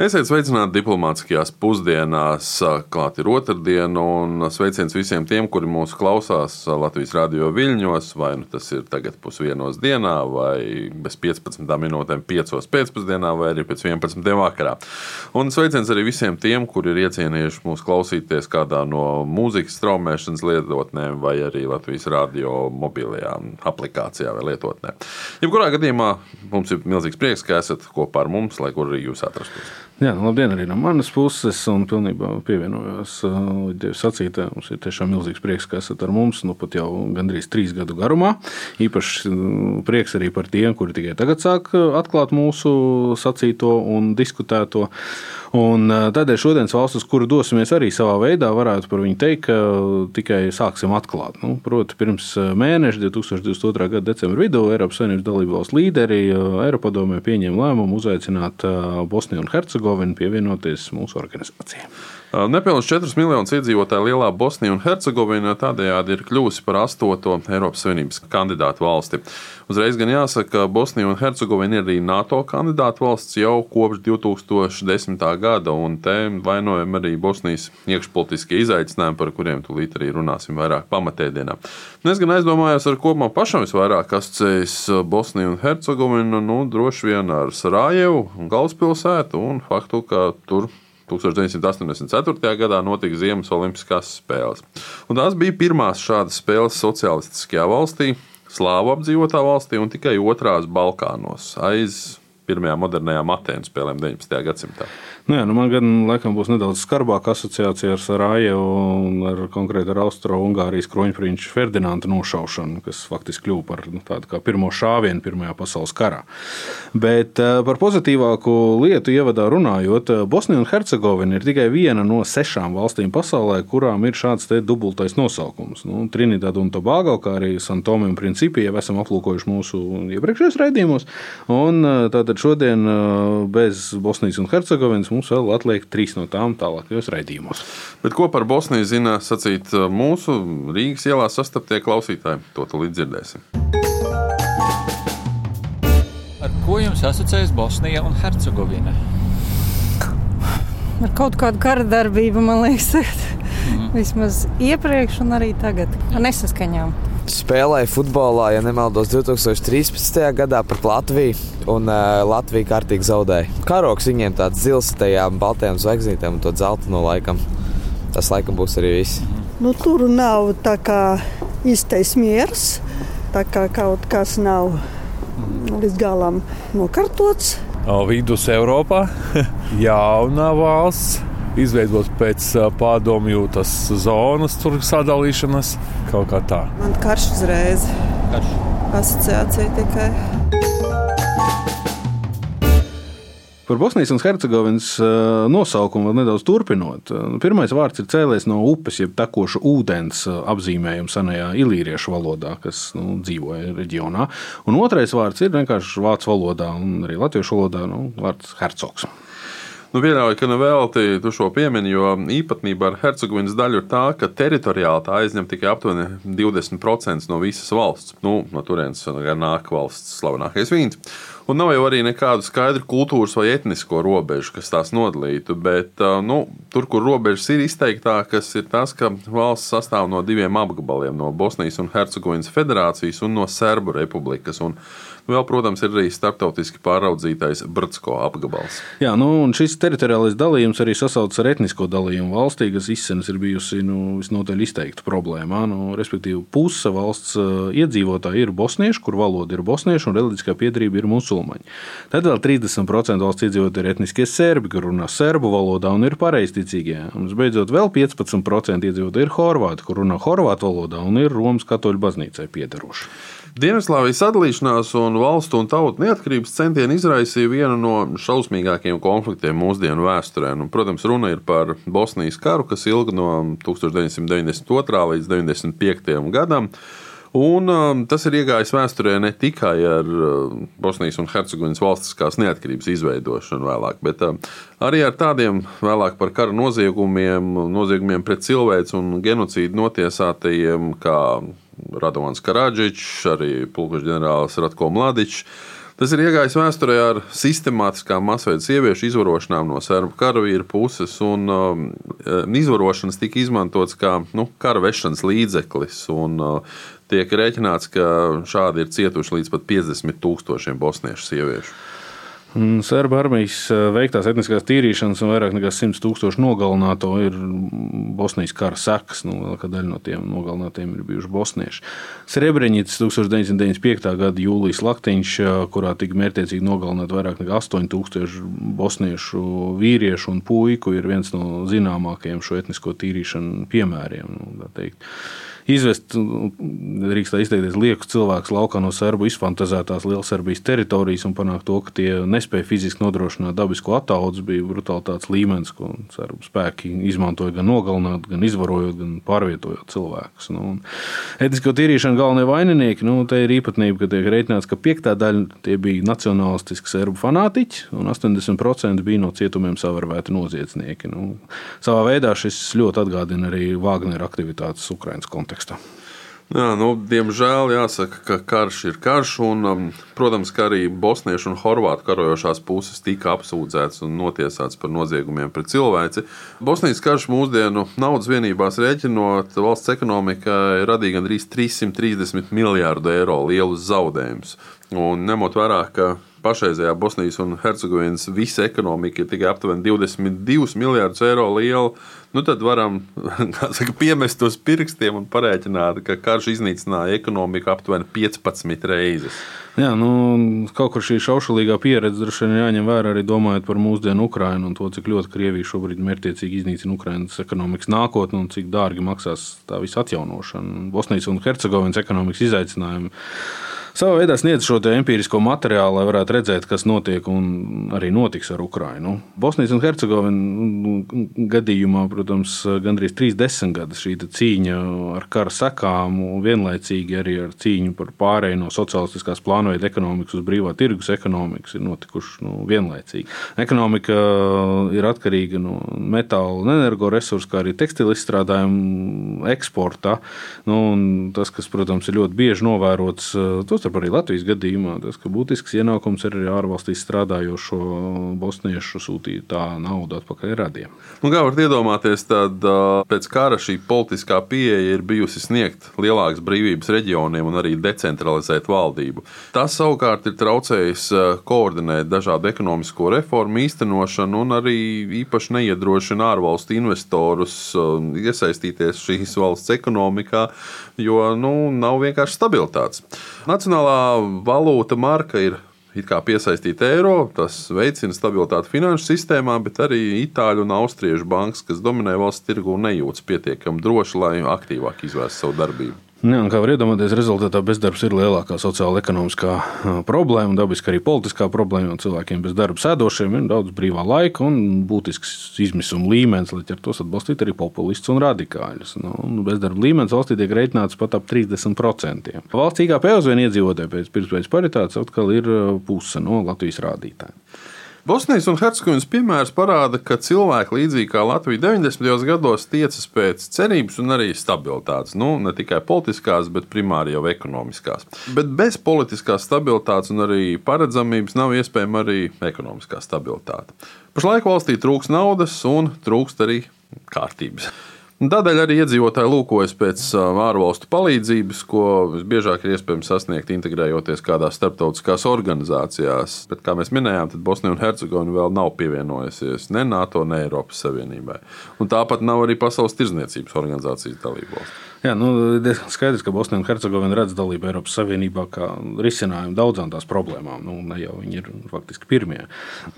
Esiet sveicināti diplomātiskajās pusdienās. Klāt ir otrdiena, un sveiciens visiem tiem, kuri mūsu klausās Latvijas radio viļņos, vai nu tas ir tagad pusdienos dienā, vai bez 15 minūtēm, 5 pēcpusdienā, vai arī pēc 11 vakarā. Un sveiciens arī visiem tiem, kuri ir iecienījuši mūs klausīties kādā no mūzikas straumēšanas lietotnēm, vai arī Latvijas radio mobilajā aplikācijā vai lietotnē. Jebkurā gadījumā mums ir milzīgs prieks, ka esat kopā ar mums, lai kur arī jūs atrastos. Jā, nu, labdien arī no manas puses, un pilnībā pievienojos Dienas sacītājai. Mums ir tiešām milzīgs prieks, ka esat ar mums nu, pat jau gandrīz trīs gadu garumā. Īpaši prieks arī par tiem, kuri tikai tagad sāk atklāt mūsu sacīto un diskutēto. Un tādēļ šodienas valsts, uz kuru dosimies arī savā veidā, varētu par viņu teikt, ka tikai sāksim atklāt. Nu, proti, pirms mēneša, 2022. gada decembra vidū, Eiropas Savienības dalību valsts līderi Eiropadomē pieņēma lēmumu uzaicināt Bosniju un Hercegovinu pievienoties mūsu organizācijai. Nepilnīgi 4 miljonus iedzīvotāju lielā Bosnija un Hercegovina tādējādi ir kļuvusi par astoto Eiropas Savienības kandidātu valsti. Uzreiz gan jāsaka, ka Bosnija un Hercegovina ir arī NATO kandidātu valsts jau kopš 2010. gada, un te vainojam arī Bosnijas iekšpolitiskie izaicinājumi, par kuriem tūlīt arī runāsim vairāk pamatēdienā. Nu, es gan aizdomājos, ar ko man pašam visvairāk asociējas Bosnija un Hercegovina, nu, droši vien ar Sarajevu un galvaspilsētu un faktu, ka tur 1984. gadā notika Ziemas Olimpiskās spēles. Un tās bija pirmās šādas spēles sociālistiskajā valstī, slāvu apdzīvotā valstī un tikai otrās Balkānos aiz pirmajām modernajām Atēnu spēlēm 19. gadsimtā. Nu jā, nu man gan laikam būs nedaudz skarbāka asociācija ar Sarajevu un ar konkrēti ar Austro-Ungārijas kroņprinču Ferdinandu nošaušanu, kas faktiski kļuva par nu, tādu kā pirmo šāvienu Pirmajā pasaules karā. Bet uh, par pozitīvāku lietu ievadā runājot, Bosnija un Hercegovina ir tikai viena no sešām valstīm pasaulē, kurām ir šāds dubultais nosaukums. Nu, Trinidad un Tobago, kā arī Santomi un Principi, jau esam aplūkojuši mūsu iepriekšējos raidījumos. Un, tātad šodien bez Bosnijas un Hercegovinas mums vēl atliek trīs no tām tālākajos raidījumos. Bet ko par Bosniju zina sacīt uh, mūsu Rīgas ielā sastaptie klausītāji? To līdz dzirdēsim. Ar ko jums asociējas Bosnija un Hercegovina? Ar kaut kādu kara darbību, man liekas, mm. vismaz iepriekš un arī tagad, ar nesaskaņām spēlēja futbolā, ja nemaldos, 2013. gadā pret Latviju, un uh, Latvija kārtīgi zaudēja. Karoks viņiem tāds zils tajām baltajām zvaigznītēm un to zelta no laikam. Tas laikam būs arī viss. Nu, tur nav tā kā īstais miers, tā kā kaut kas nav līdz galam nokārtots. Vidus Eiropā jaunā valsts izveidot pēc pārdomju tas zonas sadalīšanas, kaut kā tā. Man karš uzreiz. Karš. Asociācija tikai. Par Bosnijas un Hercegovinas nosaukumu vēl nedaudz turpinot. Pirmais vārds ir cēlies no upes, jeb tekoša ūdens apzīmējuma senajā ilīriešu valodā, kas nu, dzīvoja reģionā. Un otrais vārds ir vienkārši vācu valodā un arī latviešu valodā nu, vārds hercogs. Nu, Pieļauju, ka nevelti tu šo piemini, jo īpatnība ar Hercegovinas daļu ir tā, ka teritoriāli tā aizņem tikai aptuveni 20% no visas valsts. Nu, no turienes nāk valsts slavenākais vīns. Un nav jau arī nekādu skaidru kultūras vai etnisko robežu, kas tās nodalītu. Bet nu, tur, kur robežas ir izteiktākas, ir tas, ka valsts sastāv no diviem apgabaliem - no Bosnijas un Hercegovinas federācijas un no Serbu republikas. Un Vēl, protams, ir arī starptautiski pāraudzītais Bratsko apgabals. Jā, nu, un šis teritoriālais dalījums arī sasaucas ar etnisko dalījumu valstī, kas izsenis ir bijusi nu, visnotaļ izteikta problēma. Nu, respektīvi, puse valsts iedzīvotāji ir bosnieši, kur valoda ir bosniešu un reliģiskā piedarība ir musulmaņi. Tad vēl 30% valsts iedzīvotāji ir etniskie serbi, kur runā serbu valodā un ir pareizticīgie. Un, visbeidzot, vēl 15% iedzīvotāji ir horvāti, kur runā horvātu valodā un ir Romas katoļu baznīcai piedaroši. Dienvidslāvijas sadalīšanās un valstu un tautu neatkarības centieni izraisīja vienu no šausmīgākajiem konfliktiem mūsdienu vēsturē. Nu, protams, runa ir par Bosnijas karu, kas ilga no 1992. līdz 1995. gadam. Un, um, tas ir iegājis vēsturē ne tikai ar uh, Bosnijas un Hercegovinas valstiskās neatkarības izveidošanu vēlāk, bet uh, arī ar tādiem vēlāk par kara noziegumiem, noziegumiem pret cilvēku un genocīdu notiesātajiem, kā Radovans Karadžičs, arī pulkveža ģenerālis Ratko Mladičs. Tas ir iegājis vēsturē ar sistemātiskām masveida sieviešu izvarošanām no serbu karavīru puses, un um, izvarošanas tika izmantots kā nu, kara vešanas līdzeklis. Un, uh, tiek rēķināts, ka šādi ir cietuši līdz pat 50 tūkstošiem bosniešu sieviešu. Serbu armijas eh, veiktās etniskās tīrīšanas un vairāk nekā 100 tūkstoši nogalināto ir Bosnijas kara sekas. Nu, lielākā daļa no tiem nogalinātiem ir bijuši bosnieši. Srebrenicas 1995. gada jūlijas laktiņš, eh, kurā tika mērķiecīgi nogalināti vairāk nekā 8000 bosniešu vīriešu un puiku, ir viens no zināmākajiem šo etnisko tīrīšanu piemēriem. Nu, izvest, drīkst izteikties, liekus cilvēkus laukā no serbu izfantazētās Lielserbijas teritorijas un panākt to, ka tie nespēja fiziski nodrošināt dabisko attaudzes, bija brutalitātes līmenis, ko serbu spēki izmantoja gan nogalinot, gan izvarojot, gan pārvietojot cilvēkus. Nu, etnisko tīrīšanu galvenie vaininieki, nu, te ir īpatnība, ka tiek rēķināts, ka piektā daļa bija nacionālistiski serbu fanātiķi un 80% bija no cietumiem savarvēti noziedznieki. Nu, savā veidā šis ļoti atgādina arī Wagner aktivitātes Ukraiņas kontekstā. Jā, nu, diemžēl jāsaka, ka karš ir karš. Un, um, protams, ka arī bosniešu un horvātu karojošās puses tika apsūdzētas un notiesātas par noziegumiem pret cilvēci. Bosnijas karš mūsdienu naudas vienībās rēķinot, valsts ekonomikai radīja gandrīz 330 miljārdu eiro lielus zaudējumus. Un ņemot vērā, ka pašreizējā Bosnijas un Hercegovinas visa ekonomika ir tikai aptuveni 22 miljardus eiro liela, nu tad varam saka, piemest uz pirkstiem un parēķināt, ka karš iznīcināja ekonomiku aptuveni 15 reizes. Jā, nu, kaut kur šī šaušalīgā pieredze droši vien jāņem vērā arī domājot par mūsdienu Ukrajinu un to, cik ļoti Krievija šobrīd mērķiecīgi iznīcina Ukraiņas ekonomikas nākotni un cik dārgi maksās tā visa atjaunošana. Bosnijas un Hercegovinas ekonomikas izaicinājumi savā veidā sniedz šo empirisko materiālu, lai varētu redzēt, kas notiek un arī notiks ar Ukrajinu. Bosnijas un Hercegovinas gadījumā, protams, gandrīz trīs desmitgadus šī cīņa ar kara sekām, vienlaicīgi arī ar cīņu par pārēju no sociālistiskās plānveida ekonomikas uz brīvā tirgus ekonomikas ir notikuši nu, vienlaicīgi. Ekonomika ir atkarīga no metāla un energoresursu, kā arī tekstilu izstrādājumu eksporta. Nu, tas, kas, protams, ir ļoti bieži novērots, tostarp arī Latvijas gadījumā, tas, ka būtisks ienākums ir arī ārvalstīs strādājošo bosniešu sūtītā nauda atpakaļ radiem. Nu, kā varat iedomāties, tad pēc kara šī politiskā pieeja ir bijusi sniegt lielākas brīvības reģioniem un arī decentralizēt valdību. Tas savukārt ir traucējis koordinēt dažādu ekonomisko reformu īstenošanu un arī īpaši neiedrošina ārvalstu investorus iesaistīties šīs valsts ekonomikā, jo nu, nav vienkārši stabilitātes. Nacionālā valūta marka ir piesaistīta eiro, tas veicina stabilitāti finanšu sistēmā, bet arī itāļu un austriešu bankas, kas dominē valsts tirgu, nejūtas pietiekami droši, lai aktīvāk izvērstu savu darbību. Jā, kā var iedomāties, rezultātā bezdarbs ir lielākā sociāla ekonomiskā problēma dabiski arī politiskā problēma. Cilvēkiem bez darba sēdošiem ir daudz brīvā laika un būtisks izmisuma līmenis, lai ar to atbalstītu arī populistus un radikāļus. Nu, bezdarba līmenis valstī tiek reiķināts pat ap 30%. Valsts IKP uz vienu iedzīvotāju pēc pirktspējas paritātes atkal ir puse no Latvijas rādītājiem. Bosnijas un Hercegovinas piemērs parāda, ka cilvēki, līdzīgi kā Latvija 90. gados, tiecas pēc cerības un arī stabilitātes. Nu, ne tikai politiskās, bet primāri jau ekonomiskās. Bet bez politiskās stabilitātes un arī paredzamības nav iespējama arī ekonomiskā stabilitāte. Pašlaik valstī trūks naudas un trūkst arī kārtības. Tādēļ arī iedzīvotāji lūkojas pēc ārvalstu palīdzības, ko visbiežāk ir iespējams sasniegt, integrējoties kādās starptautiskās organizācijās. Bet, kā mēs minējām, Bosnija un Hercegovina vēl nav pievienojusies ne NATO, ne Eiropas Savienībai. Un tāpat nav arī Pasaules tirzniecības organizācijas dalībvalsts. Jā, nu, skaidrs, ka Bosnija un Hercegovina redz dalību Eiropas Savienībā kā risinājumu daudzām tās problēmām. Nu, ne jau viņi ir faktiski pirmie.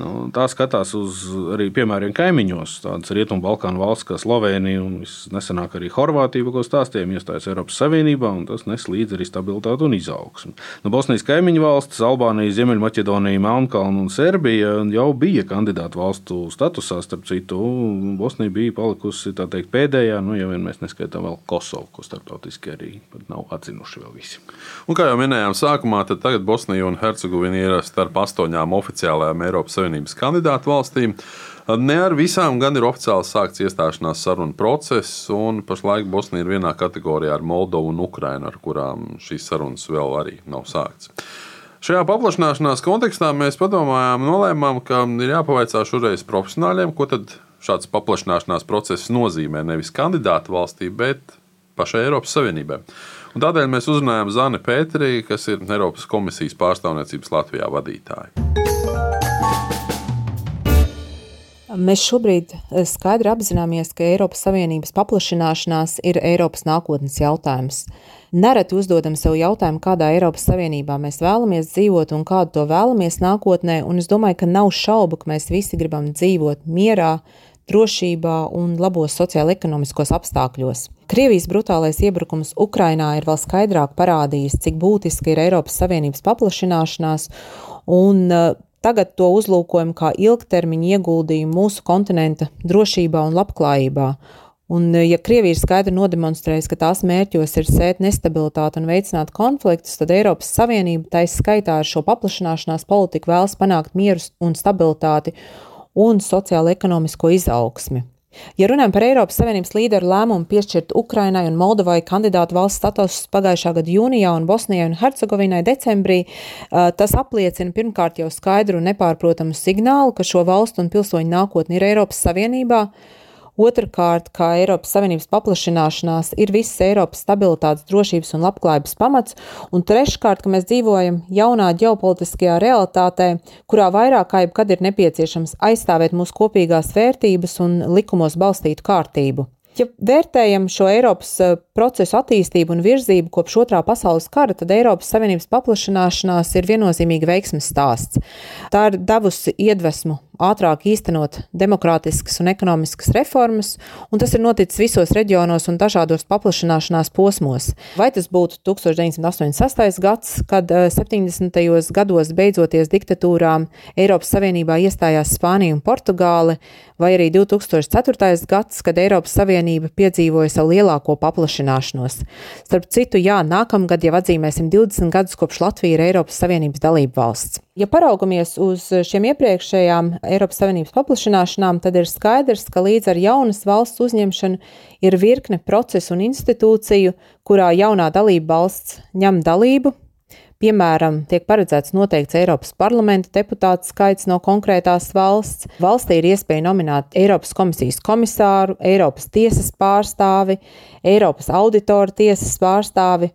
Nu, tā skatās uz arī piemēriem kaimiņos, tādas Rietumu Balkānu valsts kā Slovenija un nesenāk arī Horvātija, ko stāstījām, iestājas Eiropas Savienībā, un tas nes līdzi arī stabilitāti un izaugsmu. Nu, Bosnijas kaimiņu valstis, Albānija, Ziemeļmaķedonija, Melnkalna un Serbija jau bija kandidātu valstu statusā, starp citu, Bosnija bija palikusi teikt, pēdējā, nu, ja vien mēs neskaitām vēl Kosovu ko starptautiski arī nav atzinuši vēl visi. Un, kā jau minējām, sākumā tagad Bosnija un Hercegovina ir starp astoņām oficiālajām Eiropas Savienības kandidātu valstīm. Ne ar visām gan ir oficiāli sākts iestāšanās sarunu process, un pašlaik Bosnija ir vienā kategorijā ar Moldovu un Ukrainu, ar kurām šīs sarunas vēl arī nav sāktas. Šajā paplašināšanās kontekstā mēs padomājām, nolēmām, ka ir jāpavaicā šoreiz profesionāļiem, ko tad šāds paplašināšanās process nozīmē nevis kandidātu valstī, bet pašai Eiropas Savienībai. Un tādēļ mēs uzrunājām Zani Pēterī, kas ir Eiropas komisijas pārstāvniecības Latvijā vadītāja. Mēs šobrīd eh, skaidri apzināmies, ka Eiropas Savienības paplašināšanās ir Eiropas nākotnes jautājums. Nereti uzdodam sev jautājumu, kādā Eiropas Savienībā mēs vēlamies dzīvot un kādu to vēlamies nākotnē, un es domāju, ka nav šaubu, ka mēs visi gribam dzīvot mierā, drošībā un labos sociālo-ekonomiskos apstākļos. Krievijas brutālais iebrukums Ukrainā ir vēl skaidrāk parādījis, cik būtiska ir Eiropas Savienības paplašināšanās, un eh, Tagad to uzlūkojam kā ilgtermiņa ieguldījumu mūsu kontinenta drošībā un labklājībā. Un, eh, ja Krievija ir skaidri nodemonstrējusi, ka tās mērķos ir sēt nestabilitāti un veicināt konfliktus, tad Eiropas Savienība taisa skaitā ar šo paplašināšanās politiku vēlas panākt mieru un stabilitāti un sociālo-ekonomisko izaugsmi. Ja runājam par Eiropas Savienības līderu lēmumu piešķirt Ukrainai un Moldovai kandidātu valsts statusus pagājušā gada jūnijā un Bosnijai un Hercegovinai decembrī, tas apliecina pirmkārt jau skaidru un nepārprotamu signālu, ka šo valstu un pilsoņu nākotne ir Eiropas Savienībā. Otrakārt, kā Eiropas Savienības paplašināšanās ir visas Eiropas stabilitātes, drošības un labklājības pamats, un treškārt, ka mēs dzīvojam jaunā ģeopolitiskajā realitātē, kurā vairāk kā jebkad ir nepieciešams aizstāvēt mūsu kopīgās vērtības un likumos balstītu kārtību. Ja vērtējam šo Eiropas eh, procesu attīstību un virzību kopš otrā pasaules kara, tad Eiropas Savienības paplašināšanās ir viennozīmīgi veiksmes stāsts. Tā ir devusi iedvesmu ātrāk īstenot demokrātiskas un ekonomiskas reformas, un tas ir noticis visos reģionos un dažādos paplašināšanās posmos. Vai tas būtu 1986. gads, kad 70. Eh, gados beidzoties diktatūrām Eiropas Savienībā iestājās Spānija un Portugāle, vai arī 2004. gads, kad Eiropas Savienība piedzīvoja savu lielāko paplašināšanos. Starp citu, jā, nākamgad jau atzīmēsim 20 gadus kopš Latvija ir Eiropas Savienības dalība valsts. Ja paraugamies uz šiem iepriekšējām Eiropas Savienības paplašināšanām, tad ir skaidrs, ka līdz ar jaunas valsts uzņemšanu ir virkne procesu un institūciju, kurā jaunā dalība valsts ņem dalību. Piemēram, tiek paredzēts noteikts Eiropas parlamenta deputātu skaits no konkrētās valsts. Valstī ir iespēja nominēt Eiropas komisijas komisāru, Eiropas tiesas pārstāvi, Eiropas auditoru tiesas pārstāvi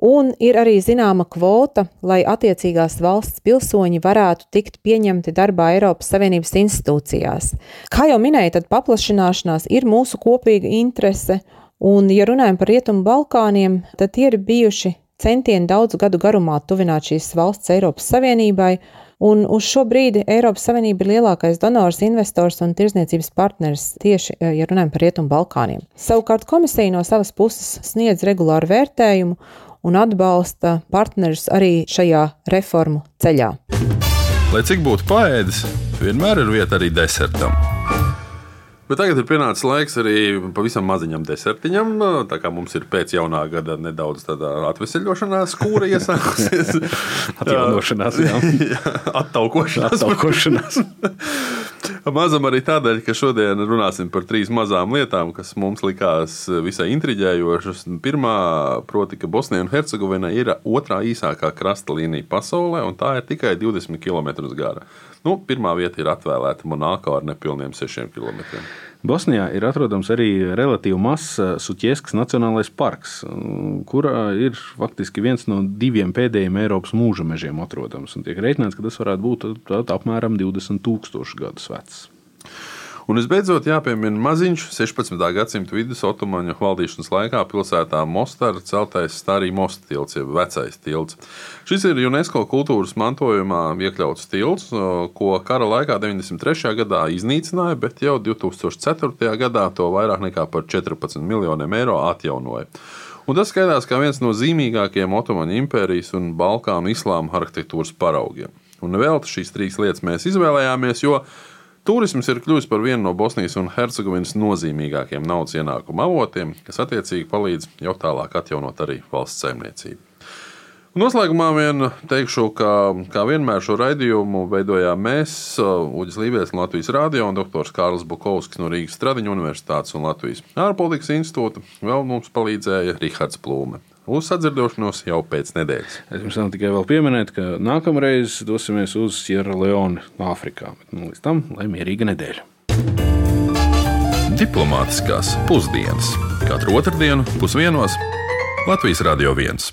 un ir arī zināma kvota, lai attiecīgās valsts pilsoņi varētu tikt pieņemti darbā Eiropas Savienības institūcijās. Kā jau minēju, tad paplašināšanās ir mūsu kopīga interese, un, ja runājam par Rietumu Balkāniem, tad tie ir bijuši centieni daudzu gadu garumā tuvināt šīs valsts Eiropas Savienībai, un uz šo brīdi Eiropas Savienība ir lielākais donors, investors un tirzniecības partners tieši, ja runājam par Rietumu Balkāniem. Savukārt komisija no savas puses sniedz regulāru vērtējumu un atbalsta partnerus arī šajā reformu ceļā. Lai cik būtu paēdis, vienmēr ir vieta arī desertam. Bet tagad ir pienācis laiks arī pavisam maziņam desertiņam. Tā kā mums ir pēc jaunā gada nedaudz atvesaļošanās, kura iesākusies. Atjaunošanās, jā. jā attaukošanās. attaukošanās. Mazam arī tādēļ, ka šodien runāsim par trīs mazām lietām, kas mums likās visai intriģējošas. Pirmā, proti, ka Bosnija un Hercegovina ir otrā īsākā krasta līnija pasaulē, un tā ir tikai 20 km gara. Nu, pirmā vieta ir atvēlēta Monako ar nepilniem 6 km. Bosnijā ir atrodams arī relatīvi mazs Suķieskas Nacionālais parks, kurā ir faktiski viens no diviem pēdējiem Eiropas mūža mežiem atrodams. Tiek rēķināts, ka tas varētu būt apmēram 20 000 gadus vecs. Un visbeidzot, jāpiemina maziņš 16. gadsimta vidus Otomaņu valdīšanas laikā pilsētā Mostara celtais Starī Mosta tilts, jeb vecais tilts. Šis ir UNESCO kultūras mantojumā iekļauts tilts, ko kara laikā 93. gadā iznīcināja, bet jau 2004. gadā to vairāk nekā par 14 miljoniem eiro atjaunoja. Un tas skaitās kā viens no zīmīgākajiem Otomaņu impērijas un Balkānu islāma arhitektūras paraugiem. Un vēl šīs trīs lietas mēs izvēlējāmies, jo Turisms ir kļuvis par vienu no Bosnijas un Hercegovinas nozīmīgākajiem naudas ienākuma avotiem, kas attiecīgi palīdz jau tālāk atjaunot arī valsts saimniecību. Noslēgumā vien teikšu, ka kā vienmēr šo raidījumu veidojām mēs, Uģis Lībijams, Latvijas Rādio un dr. Kārls Bukovskis no Rīgas Stradiņu Universitātes un Latvijas ārpolitikas institūta. Vēl mums palīdzēja Rihards Plūme. Uz sadzirdēšanos jau pēc nedēļas. Es jums tikai vēl pieminēt, ka nākamreiz dosimies uz Sierra Leone, Āfrikā. Bet, nu, līdz tam, lai mierīga nedēļa. Diplomātiskās pusdienas katru otrdienu pusdienos Latvijas Radio 1.